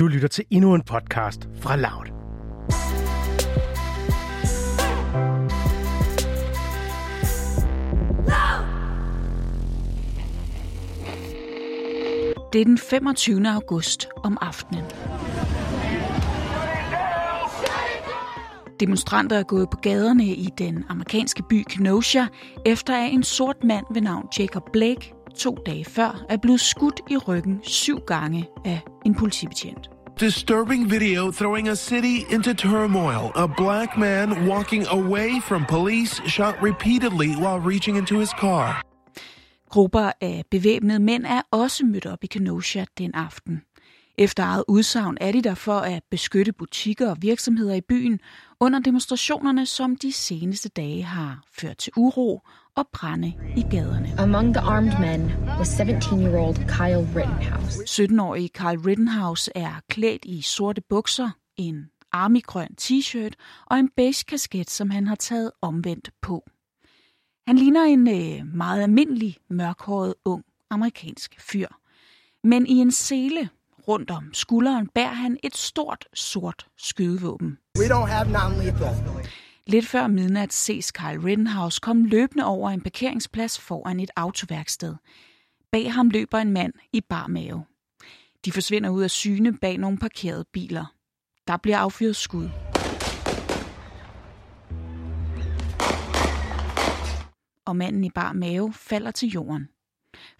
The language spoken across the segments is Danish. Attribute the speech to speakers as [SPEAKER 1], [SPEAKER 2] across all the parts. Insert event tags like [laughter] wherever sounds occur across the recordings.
[SPEAKER 1] Du lytter til endnu en podcast fra Loud.
[SPEAKER 2] Det er den 25. august om aftenen. Demonstranter er gået på gaderne i den amerikanske by Kenosha, efter at en sort mand ved navn Jacob Blake to dage før er blevet skudt i ryggen syv gange af en politibetjent.
[SPEAKER 3] Disturbing video throwing a city into turmoil. A black man walking away from police shot repeatedly while reaching into his car.
[SPEAKER 2] Grupper af bevæbnede mænd er også mødt op i Kenosha den aften. Efter eget udsagn er de der for at beskytte butikker og virksomheder i byen under demonstrationerne, som de seneste dage har ført til uro og brænde i gaderne.
[SPEAKER 4] Among the armed men was 17-year-old Kyle Rittenhouse.
[SPEAKER 2] 17-årige Kyle Rittenhouse er klædt i sorte bukser, en armigrøn t-shirt og en beige kasket, som han har taget omvendt på. Han ligner en øh, meget almindelig, mørkhåret, ung amerikansk fyr. Men i en sele rundt om skulderen bærer han et stort, sort skydevåben.
[SPEAKER 5] We don't have non-lethal.
[SPEAKER 2] Lidt før midnat ses Kyle Rittenhouse komme løbende over en parkeringsplads foran et autoværksted. Bag ham løber en mand i bar mave. De forsvinder ud af syne bag nogle parkerede biler. Der bliver affyret skud. Og manden i bar mave falder til jorden.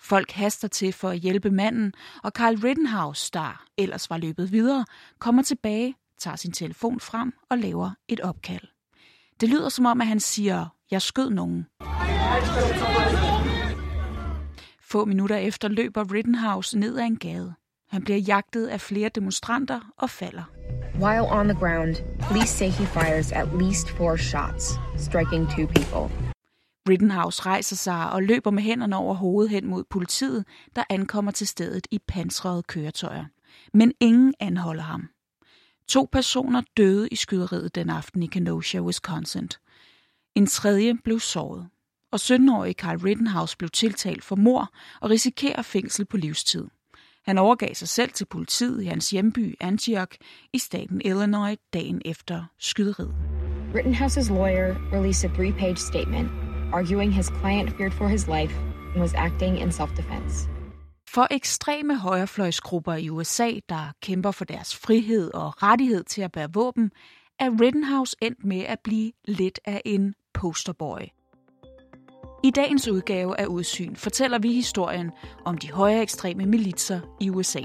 [SPEAKER 2] Folk haster til for at hjælpe manden, og Carl Rittenhouse, der ellers var løbet videre, kommer tilbage, tager sin telefon frem og laver et opkald. Det lyder som om, at han siger, jeg skød nogen. Få minutter efter løber Rittenhouse ned ad en gade. Han bliver jagtet af flere demonstranter og falder.
[SPEAKER 4] While on the ground, police say he fires at least four shots, striking two people.
[SPEAKER 2] Rittenhouse rejser sig og løber med hænderne over hovedet hen mod politiet, der ankommer til stedet i pansrede køretøjer. Men ingen anholder ham. To personer døde i skyderiet den aften i Kenosha, Wisconsin. En tredje blev såret. Og 17-årige Carl Rittenhouse blev tiltalt for mord og risikerer fængsel på livstid. Han overgav sig selv til politiet i hans hjemby Antioch i staten Illinois dagen efter skyderiet.
[SPEAKER 4] Rittenhouse's lawyer released a three-page statement arguing his client feared for his life and was acting in self-defense.
[SPEAKER 2] For ekstreme højrefløjsgrupper i USA, der kæmper for deres frihed og rettighed til at bære våben, er Rittenhouse endt med at blive lidt af en posterboy. I dagens udgave af Udsyn fortæller vi historien om de højre ekstreme militser i USA.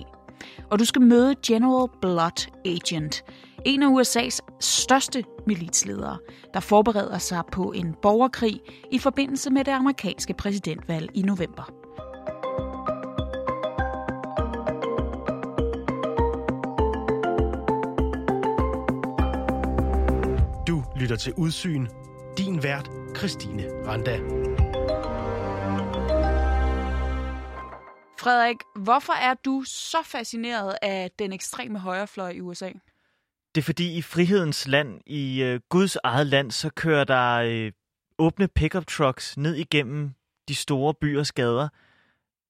[SPEAKER 2] Og du skal møde General Blood Agent, en af USA's største militsledere, der forbereder sig på en borgerkrig i forbindelse med det amerikanske præsidentvalg i november.
[SPEAKER 1] Du lytter til Udsyn. Din vært, Christine Randa.
[SPEAKER 2] Frederik, hvorfor er du så fascineret af den ekstreme højrefløj i USA?
[SPEAKER 6] Det er fordi i frihedens land, i øh, Guds eget land, så kører der øh, åbne pickup trucks ned igennem de store byers gader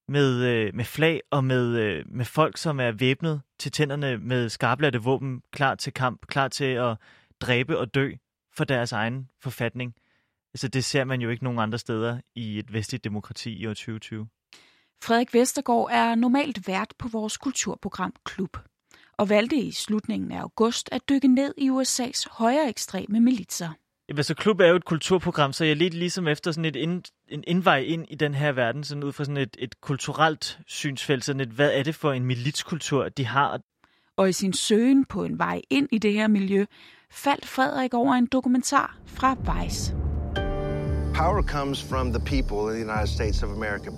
[SPEAKER 6] med, øh, med flag og med, øh, med folk, som er væbnet til tænderne med skarplatte våben, klar til kamp, klar til at dræbe og dø for deres egen forfatning. Altså det ser man jo ikke nogen andre steder i et vestligt demokrati i år 2020.
[SPEAKER 2] Frederik Vestergaard er normalt vært på vores kulturprogram Klub, og valgte i slutningen af august at dykke ned i USA's højere ekstreme militser.
[SPEAKER 6] Jamen, så klub er jo et kulturprogram, så jeg lidt ligesom efter sådan et ind, en indvej ind i den her verden, sådan ud fra sådan et, et kulturelt synsfelt, sådan et, hvad er det for en militskultur, de har?
[SPEAKER 2] Og i sin søgen på en vej ind i det her miljø, faldt Frederik over en dokumentar fra Vice.
[SPEAKER 7] Power comes from the people of the United States of America.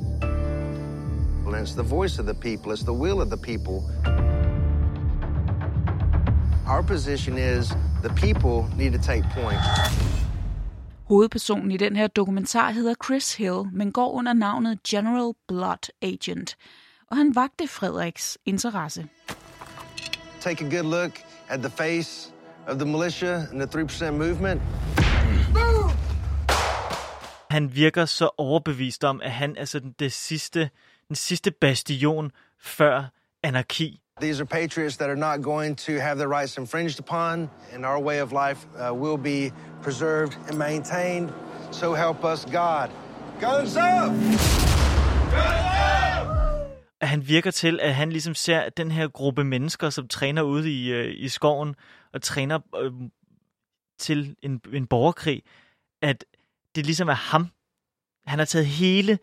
[SPEAKER 7] And it's the voice of the people, it's the will of the people. Our position is the people need to take point.
[SPEAKER 2] Hovedpersonen i den her dokumentar hedder Chris Hill, men går under navnet General Blood Agent. Og han vagte Frederiks interesse.
[SPEAKER 7] Take a good look at the face of the militia and the 3% movement.
[SPEAKER 6] Han virker så overbevist om, at han er sådan det sidste, den sidste bastion før anarki.
[SPEAKER 7] These are patriots that are not going to have their rights infringed upon, and our way of life uh, will be preserved and maintained. So help us God. Guns up!
[SPEAKER 6] At han virker til, at han ligesom ser den her gruppe mennesker, som træner ude i, øh, i skoven, og træner øh, til en, en borgerkrig, at det ligesom er ham. Han har taget hele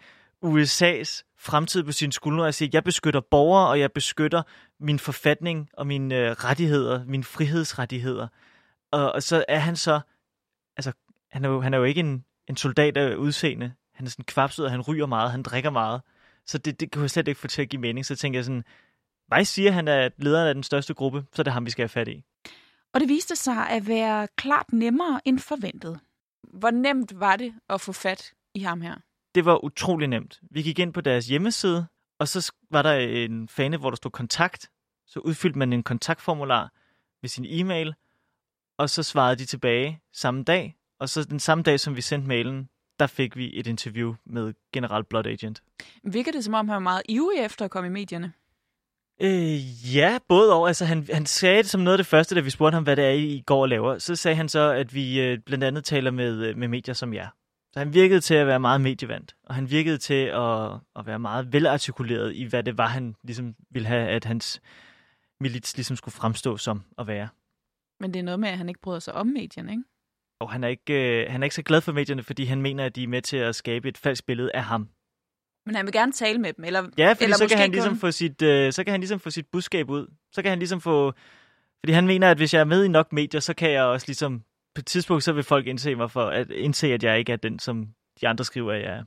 [SPEAKER 6] USA's fremtid på sine skuldre og siger, jeg beskytter borgere, og jeg beskytter min forfatning og mine øh, rettigheder, mine frihedsrettigheder. Og, og så er han så, altså, han er jo, han er jo ikke en, en soldat af udseende. Han er sådan kvapset, og han ryger meget, han drikker meget. Så det, det kan jeg slet ikke få til at give mening. Så tænker jeg sådan, hvad siger han er lederen af den største gruppe, så er det ham, vi skal have fat i.
[SPEAKER 2] Og det viste sig at være klart nemmere end forventet. Hvor nemt var det at få fat i ham her?
[SPEAKER 6] Det var utrolig nemt. Vi gik ind på deres hjemmeside, og så var der en fane, hvor der stod kontakt. Så udfyldte man en kontaktformular ved sin e-mail, og så svarede de tilbage samme dag. Og så den samme dag, som vi sendte mailen, der fik vi et interview med General Blood Agent.
[SPEAKER 2] Virker det som om, han var meget ivrig efter at komme i medierne?
[SPEAKER 6] Øh, ja, både og. Altså, han, han sagde det som noget af det første, da vi spurgte ham, hvad det er, I går og laver. Så sagde han så, at vi øh, blandt andet taler med, øh, med medier som jer. Så han virkede til at være meget medievandt, og han virkede til at, at være meget velartikuleret i, hvad det var, han ligesom ville have, at hans milits ligesom skulle fremstå som at være.
[SPEAKER 2] Men det er noget med, at han ikke bryder sig om medierne, ikke?
[SPEAKER 6] Og han er ikke, øh, han er ikke så glad for medierne, fordi han mener, at de er med til at skabe et falsk billede af ham.
[SPEAKER 2] Men han vil gerne tale med dem, eller
[SPEAKER 6] Ja, fordi
[SPEAKER 2] eller
[SPEAKER 6] så kan, han
[SPEAKER 2] kun...
[SPEAKER 6] ligesom få sit, øh, så kan han ligesom få sit budskab ud. Så kan han ligesom få... Fordi han mener, at hvis jeg er med i nok medier, så kan jeg også ligesom... På et tidspunkt, så vil folk indse mig for at indse, at jeg ikke er den, som de andre skriver, at jeg er.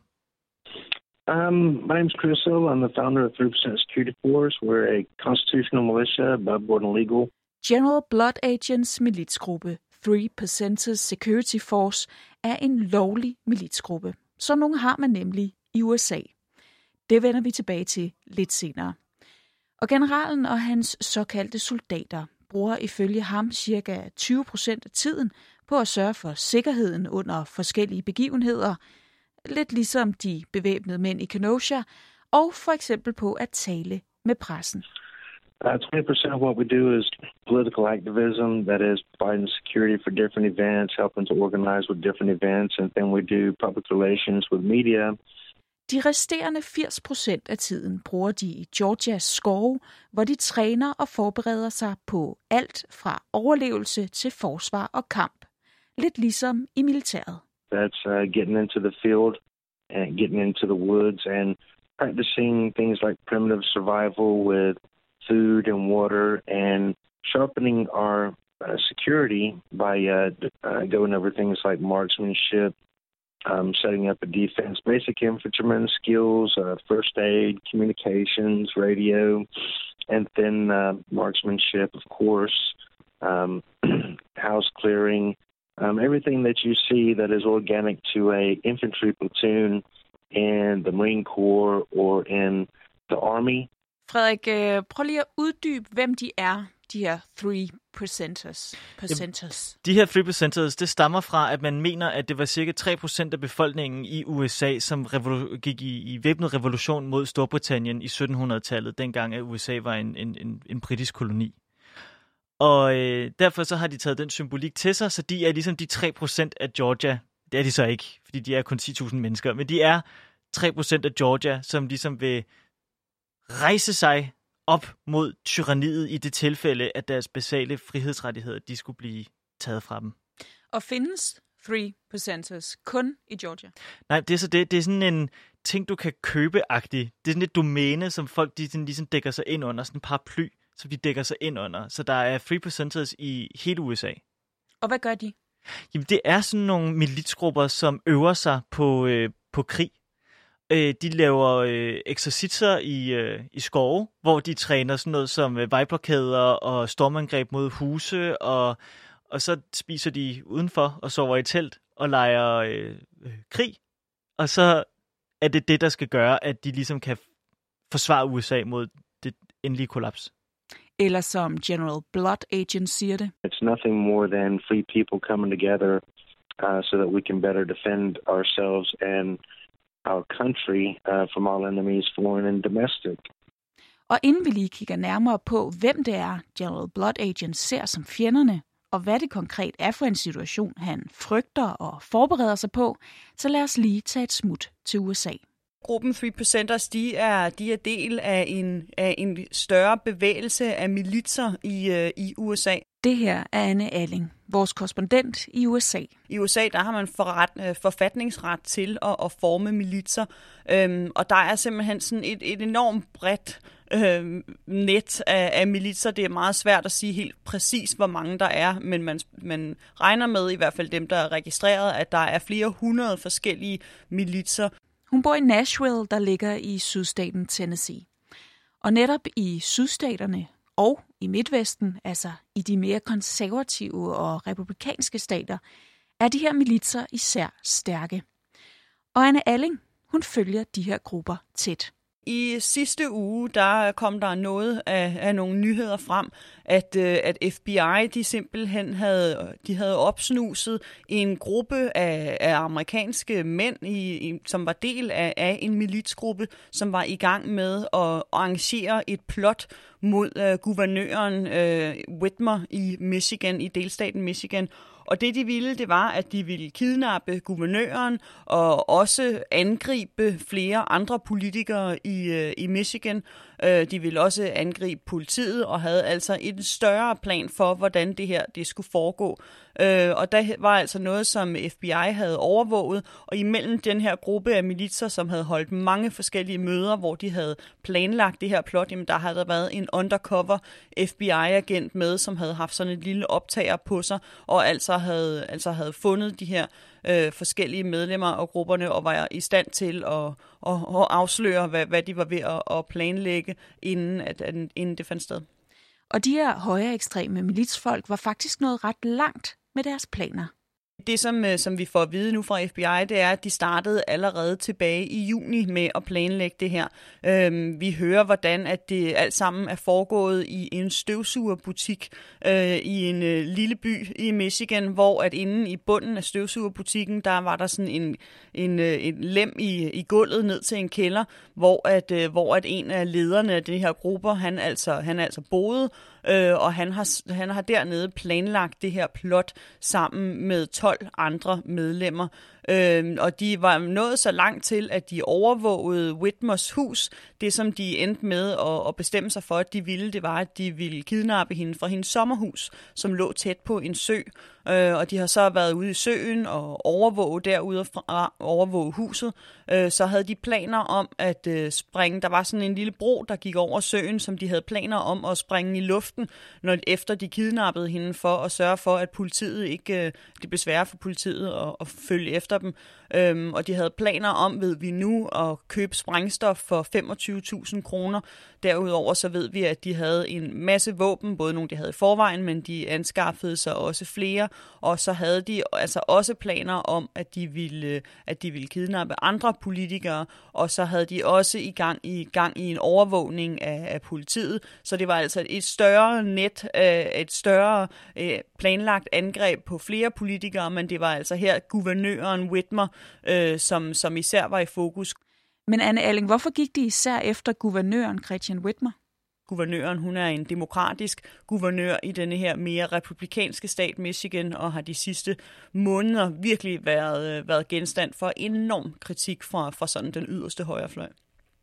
[SPEAKER 5] Um, my name is Chris Hill. I'm the founder of 3% Security Force. We're a constitutional militia above board and legal.
[SPEAKER 2] General Blood Agents militsgruppe 3% Security Force er en lovlig militsgruppe. Så nogle har man nemlig i USA. Det vender vi tilbage til lidt senere. Og generalen og hans såkaldte soldater bruger ifølge ham ca. 20 procent af tiden på at sørge for sikkerheden under forskellige begivenheder, lidt ligesom de bevæbnede mænd i Kenosha, og for eksempel på at tale med pressen.
[SPEAKER 5] Uh, 20% of what we do is political activism, that is providing security for different events, helping to organize with different events, and then we do public relations with media.
[SPEAKER 2] De resterende 80 procent af tiden bruger de i Georgias skove, hvor de træner og forbereder sig på alt fra overlevelse til forsvar og kamp. Lidt ligesom i militæret.
[SPEAKER 5] That's uh, getting into the field and getting into the woods and practicing things like primitive survival with food and water and sharpening our uh, security by uh, uh, going over things like marksmanship, um, setting up a defense, basic infantryman skills, uh, first aid, communications, radio, and then uh, marksmanship, of course, um, [clears throat] house clearing, um, everything that you see that is organic to a infantry platoon in the Marine Corps or in the Army.
[SPEAKER 2] Frederik, øh, prøv lige at uddybe, hvem de er, de her 3 percenters. percenters.
[SPEAKER 6] De her 3%ers, det stammer fra, at man mener, at det var cirka 3% af befolkningen i USA, som gik i, i væbnet revolution mod Storbritannien i 1700-tallet, dengang at USA var en, en, en, en britisk koloni. Og øh, derfor så har de taget den symbolik til sig, så de er ligesom de 3% af Georgia. Det er de så ikke, fordi de er kun 10.000 mennesker, men de er 3% af Georgia, som ligesom vil rejse sig op mod tyranniet i det tilfælde, at deres basale frihedsrettigheder, de skulle blive taget fra dem.
[SPEAKER 2] Og findes 3 percenters kun i Georgia?
[SPEAKER 6] Nej, det er så det. Det er sådan en ting, du kan købe-agtigt. Det er sådan et domæne, som folk de sådan, ligesom dækker sig ind under. Sådan en paraply, som de dækker sig ind under. Så der er 3 percenters i hele USA.
[SPEAKER 2] Og hvad gør de?
[SPEAKER 6] Jamen, det er sådan nogle militsgrupper, som øver sig på, øh, på krig. Øh, de laver øh, eksercitser i, øh, i skove, hvor de træner sådan noget som øh, vejblokader og stormangreb mod huse, og, og så spiser de udenfor og sover i telt og leger øh, øh, krig. Og så er det det, der skal gøre, at de ligesom kan forsvare USA mod det endelige kollaps.
[SPEAKER 2] Eller som General Blood Agent siger det.
[SPEAKER 5] It's nothing more than free people coming together uh, so that we can better defend ourselves and our country uh, from all enemies, foreign and domestic.
[SPEAKER 2] Og inden vi lige kigger nærmere på, hvem det er, General Blood Agent ser som fjenderne, og hvad det konkret er for en situation, han frygter og forbereder sig på, så lad os lige tage et smut til USA.
[SPEAKER 8] Gruppen 3%ers, de er, de er del af en, af en større bevægelse af militser i, øh, i USA.
[SPEAKER 2] Det her er Anne Alling, vores korrespondent i USA.
[SPEAKER 8] I USA der har man forret, øh, forfatningsret til at, at forme militser, øhm, og der er simpelthen sådan et, et enormt bredt øh, net af, af militser. Det er meget svært at sige helt præcis, hvor mange der er, men man, man regner med, i hvert fald dem, der er registreret, at der er flere hundrede forskellige militser.
[SPEAKER 2] Hun bor i Nashville, der ligger i sydstaten Tennessee. Og netop i sydstaterne og i Midtvesten, altså i de mere konservative og republikanske stater, er de her militser især stærke. Og Anne Alling, hun følger de her grupper tæt.
[SPEAKER 8] I sidste uge, der kom der noget af, af nogle nyheder frem, at, øh, at FBI de simpelthen havde, de havde opsnuset en gruppe af, af amerikanske mænd, i, i, som var del af, af en militsgruppe, som var i gang med at arrangere et plot mod uh, guvernøren uh, Whitmer i Michigan, i delstaten Michigan, og det de ville, det var, at de ville kidnappe guvernøren og også angribe flere andre politikere i, øh, i Michigan. Øh, de ville også angribe politiet og havde altså en større plan for, hvordan det her det skulle foregå. Øh, og der var altså noget, som FBI havde overvåget, og imellem den her gruppe af militser, som havde holdt mange forskellige møder, hvor de havde planlagt det her plot, jamen der havde der været en undercover FBI-agent med, som havde haft sådan et lille optager på sig, og altså havde, altså havde fundet de her øh, forskellige medlemmer af grupperne og var i stand til at, at, at afsløre, hvad, hvad de var ved at, at planlægge, inden, at, inden det fandt sted.
[SPEAKER 2] Og de her højere ekstreme militsfolk var faktisk nået ret langt med deres planer.
[SPEAKER 8] Det, som, øh, som vi får at vide nu fra FBI, det er, at de startede allerede tilbage i juni med at planlægge det her. Øhm, vi hører, hvordan at det alt sammen er foregået i en støvsugerbutik øh, i en øh, lille by i Michigan, hvor at inde i bunden af støvsugerbutikken, der var der sådan en, en, øh, en lem i, i gulvet ned til en kælder, hvor at, øh, hvor at en af lederne af de her grupper, han altså, han altså boede, øh, og han har, han har dernede planlagt det her plot sammen med 12 andre medlemmer. Øh, og de var nået så langt til, at de overvågede Whitmers hus. Det, som de endte med at, at bestemme sig for, at de ville, det var, at de ville kidnappe hende fra hendes sommerhus, som lå tæt på en sø. Øh, og de har så været ude i søen og overvåge derude fra overvåge huset. Øh, så havde de planer om at øh, springe. Der var sådan en lille bro, der gik over søen, som de havde planer om at springe i luften, når efter de kidnappede hende for at sørge for, at politiet ikke øh, det blev sværere for politiet at, at følge efter dem. Øhm, og de havde planer om, ved vi nu, at købe sprængstof for 25.000 kroner. Derudover så ved vi, at de havde en masse våben, både nogle, de havde i forvejen, men de anskaffede sig også flere. Og så havde de altså også planer om, at de ville, at de ville kidnappe andre politikere, og så havde de også i gang i, gang i en overvågning af, af politiet. Så det var altså et større net, øh, et større øh, planlagt angreb på flere politikere, men det var altså her guvernøren Whitmer, øh, som, som især var i fokus.
[SPEAKER 2] Men Anne Alling, hvorfor gik de især efter guvernøren Christian Whitmer?
[SPEAKER 8] Guvernøren, hun er en demokratisk guvernør i denne her mere republikanske stat Michigan, og har de sidste måneder virkelig været, været genstand for enorm kritik fra, fra sådan den yderste højrefløj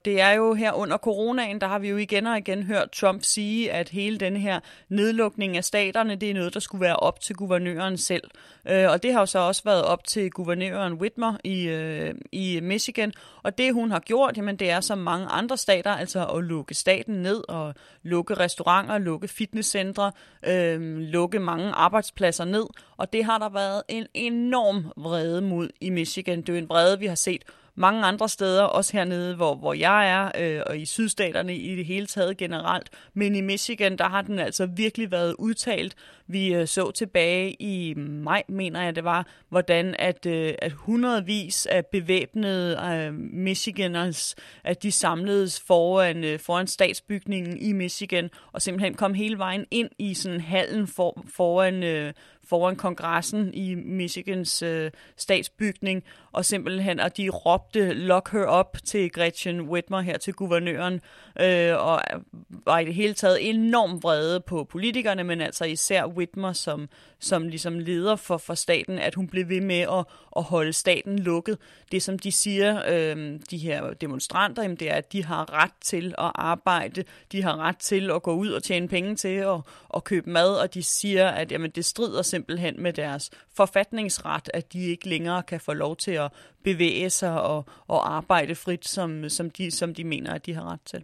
[SPEAKER 8] det er jo her under coronaen, der har vi jo igen og igen hørt Trump sige, at hele den her nedlukning af staterne, det er noget, der skulle være op til guvernøren selv. Øh, og det har jo så også været op til guvernøren Whitmer i, øh, i Michigan. Og det hun har gjort, jamen det er som mange andre stater, altså at lukke staten ned og lukke restauranter, lukke fitnesscentre, øh, lukke mange arbejdspladser ned. Og det har der været en enorm vrede mod i Michigan. Det er jo en vrede, vi har set mange andre steder, også hernede, hvor, hvor jeg er, øh, og i sydstaterne i det hele taget generelt. Men i Michigan, der har den altså virkelig været udtalt. Vi øh, så tilbage i maj, mener jeg det var, hvordan at, øh, at hundredvis af bevæbnede øh, Michiganers, at de samledes foran, øh, foran statsbygningen i Michigan, og simpelthen kom hele vejen ind i sådan hallen for, foran, øh, foran kongressen i Michigans øh, statsbygning, og simpelthen, at de råbte, lock her up til Gretchen Whitmer her til guvernøren, øh, og var i det hele taget enormt vrede på politikerne, men altså især Whitmer som, som ligesom leder for, for staten, at hun blev ved med at, at holde staten lukket. Det som de siger, øh, de her demonstranter, jamen, det er, at de har ret til at arbejde, de har ret til at gå ud og tjene penge til og, og købe mad, og de siger, at jamen, det strider simpelthen med deres forfatningsret, at de ikke længere kan få lov til at bevæge sig og, og arbejde frit, som, som, de, som de mener, at de har ret til.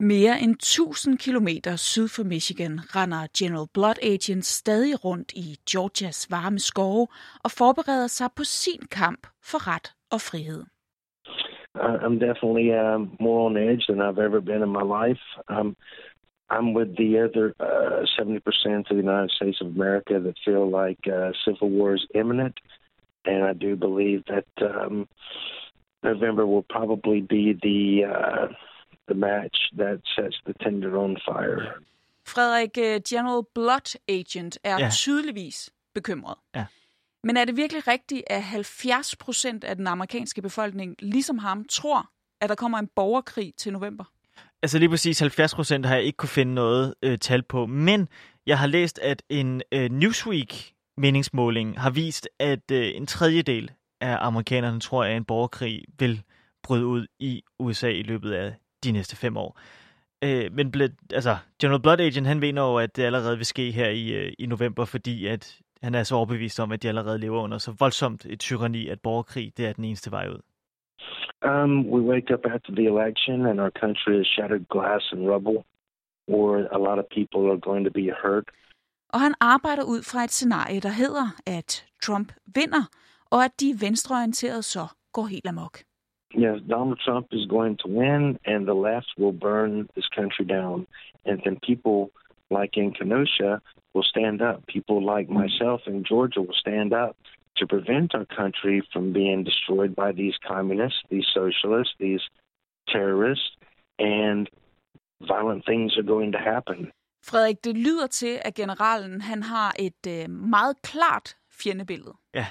[SPEAKER 2] Mere end 1000 kilometer syd for Michigan render General Blood Agent stadig rundt i Georgias varme skove og forbereder sig på sin kamp for ret og frihed.
[SPEAKER 5] I'm definitely uh, more on edge than I've ever been in my life. Um, I'm with the other uh, 70% of the United States of America that feel like uh, civil war is imminent, and I do believe that um, November will probably be the uh, the match that sets the tender on fire.
[SPEAKER 2] Frederik, øh, General Blood Agent er ja. tydeligvis bekymret.
[SPEAKER 6] Ja.
[SPEAKER 2] Men er det virkelig rigtigt, at 70 procent af den amerikanske befolkning, ligesom ham, tror, at der kommer en borgerkrig til november?
[SPEAKER 6] Altså lige præcis 70 procent har jeg ikke kunne finde noget øh, tal på, men jeg har læst, at en øh, Newsweek meningsmåling har vist, at øh, en tredjedel af amerikanerne tror, at en borgerkrig vil bryde ud i USA i løbet af de næste fem år. Øh, men ble, altså, General Blood Agent, han mener jo, at det allerede vil ske her i, øh, i november, fordi at han er så overbevist om, at de allerede lever under så voldsomt et tyranni, at borgerkrig, det er den eneste vej ud.
[SPEAKER 5] Um, we wake up after the election and our country is shattered glass and rubble, or a lot of people are going to be hurt.
[SPEAKER 2] Og han arbejder ud fra et scenarie, der hedder, at Trump vinder, og at de venstreorienterede så går helt amok.
[SPEAKER 5] Yes, Donald Trump is going to win, and the left will burn this country down. And then people like in Kenosha will stand up. People like myself in Georgia will stand up to prevent our country from being destroyed by these communists, these socialists, these terrorists, and violent things are going to happen.
[SPEAKER 2] Frederik, det lyder til, at generalen han har et øh, meget klart fjendebillede.
[SPEAKER 6] Ja,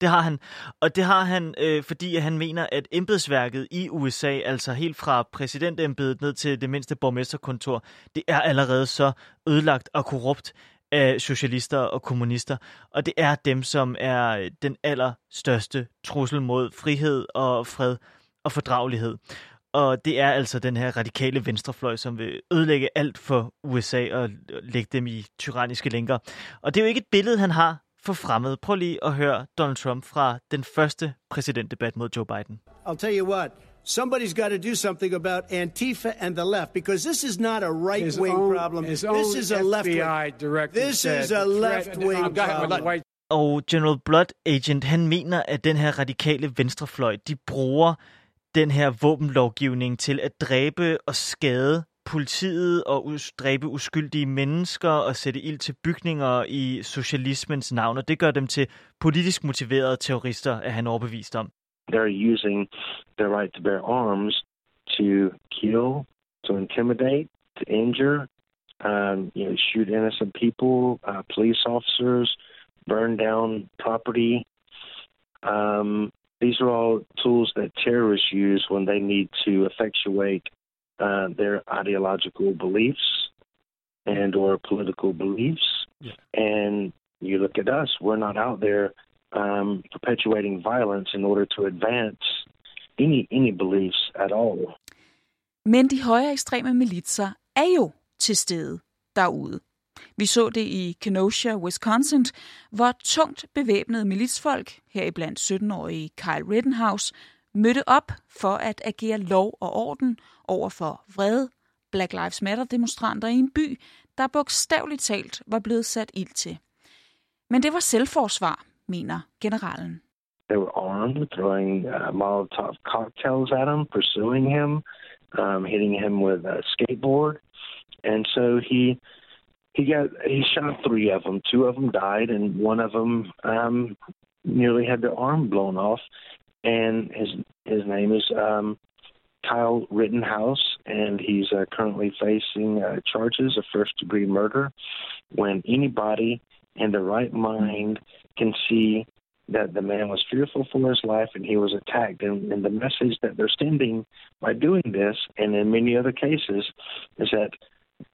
[SPEAKER 6] det har han. Og det har han, øh, fordi han mener, at embedsværket i USA, altså helt fra præsidentembedet ned til det mindste borgmesterkontor, det er allerede så ødelagt og korrupt af socialister og kommunister. Og det er dem, som er den allerstørste trussel mod frihed og fred og fordragelighed. Og det er altså den her radikale venstrefløj, som vil ødelægge alt for USA og lægge dem i tyranniske lænker. Og det er jo ikke et billede, han har for fremmed. Prøv lige at høre Donald Trump fra den første præsidentdebat mod Joe Biden.
[SPEAKER 9] I'll tell you what. Somebody's got to do something about Antifa and the left because this is not a right wing own, problem. This is a left wing. This is a left wing problem.
[SPEAKER 6] Og General Blood Agent, han mener, at den her radikale venstrefløj, de bruger den her våbenlovgivning til at dræbe og skade politiet og dræbe uskyldige mennesker og sætte ild til bygninger i socialismens navn, og det gør dem til politisk motiverede terrorister, er han overbevist om.
[SPEAKER 5] They're using their right to bear arms to kill, to intimidate, to injure, um, you know, shoot innocent people, uh, police officers, burn down property. Um, these are all tools that terrorists use when they need to effectuate uh, their ideological beliefs and or political beliefs. Yeah. And you look at us; we're not out there um, perpetuating violence in order to advance any any beliefs at all.
[SPEAKER 2] Men de højere ekstreme militser er jo til stede derude. Vi så det i Kenosha, Wisconsin, hvor tungt bevæbnede militsfolk, heriblandt 17-årige Kyle Rittenhouse, mødte op for at agere lov og orden over for vrede Black Lives Matter-demonstranter i en by, der bogstaveligt talt var blevet sat ild til. Men det var selvforsvar, mener generalen.
[SPEAKER 5] They were armed, throwing uh, Molotov cocktails at him, pursuing him, um, hitting him with a skateboard, and so he he got he shot three of them. Two of them died, and one of them um, nearly had their arm blown off. And his his name is um, Kyle Rittenhouse, and he's uh, currently facing uh, charges of first degree murder. When anybody in the right mind can see that the man was fearful for his life and he was attacked. And, and the message that they're sending by doing this, and in many other cases, is that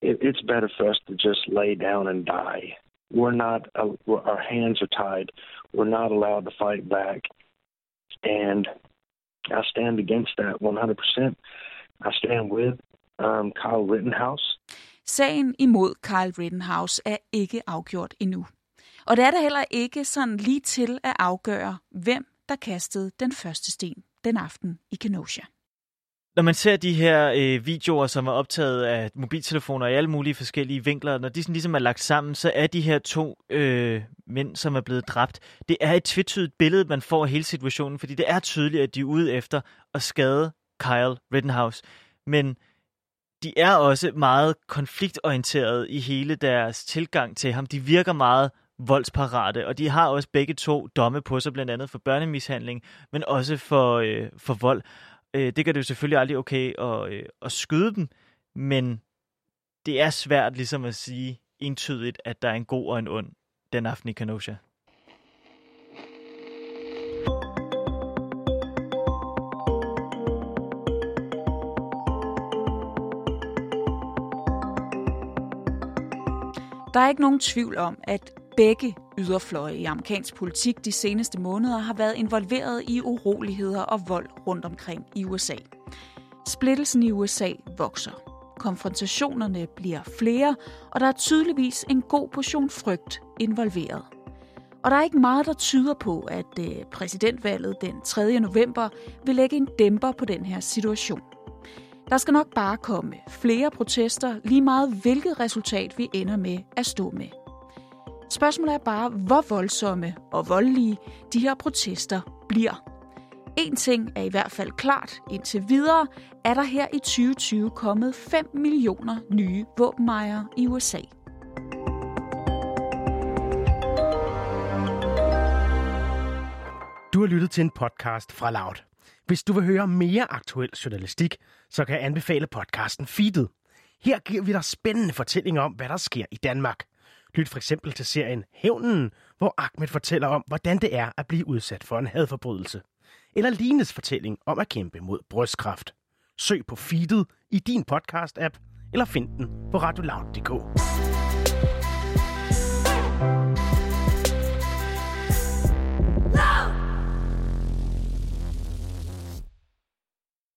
[SPEAKER 5] it, it's better for us to just lay down and die. We're not, uh, we're, our hands are tied. We're not allowed to fight back. And I stand against that 100%. I stand with um, Kyle Rittenhouse.
[SPEAKER 2] Sagen imod Kyle Rittenhouse er ikke afgjort endnu. Og det er der heller ikke sådan lige til at afgøre, hvem der kastede den første sten den aften i Kenosha.
[SPEAKER 6] Når man ser de her øh, videoer, som er optaget af mobiltelefoner i alle mulige forskellige vinkler, når de sådan ligesom er lagt sammen, så er de her to øh, mænd, som er blevet dræbt, det er et tvetydigt billede, man får af hele situationen, fordi det er tydeligt, at de er ude efter at skade Kyle Rittenhouse. Men de er også meget konfliktorienterede i hele deres tilgang til ham. De virker meget voldsparate, og de har også begge to domme på sig, blandt andet for børnemishandling, men også for, øh, for vold. Øh, det gør det jo selvfølgelig aldrig okay at, øh, at skyde dem, men det er svært ligesom at sige entydigt, at der er en god og en ond den aften i Kenosha.
[SPEAKER 2] Der er ikke nogen tvivl om, at begge yderfløje i amerikansk politik de seneste måneder har været involveret i uroligheder og vold rundt omkring i USA. Splittelsen i USA vokser. Konfrontationerne bliver flere, og der er tydeligvis en god portion frygt involveret. Og der er ikke meget, der tyder på, at øh, præsidentvalget den 3. november vil lægge en dæmper på den her situation. Der skal nok bare komme flere protester, lige meget hvilket resultat vi ender med at stå med. Spørgsmålet er bare, hvor voldsomme og voldelige de her protester bliver. En ting er i hvert fald klart. Indtil videre er der her i 2020 kommet 5 millioner nye våbenmejere i USA.
[SPEAKER 1] Du har lyttet til en podcast fra Loud. Hvis du vil høre mere aktuel journalistik, så kan jeg anbefale podcasten Feedet. Her giver vi dig spændende fortællinger om, hvad der sker i Danmark. Lyt for eksempel til serien Hævnen, hvor Ahmed fortæller om, hvordan det er at blive udsat for en hadforbrydelse. Eller Lines fortælling om at kæmpe mod brystkræft. Søg på feedet i din podcast-app, eller find den på radioloud.dk.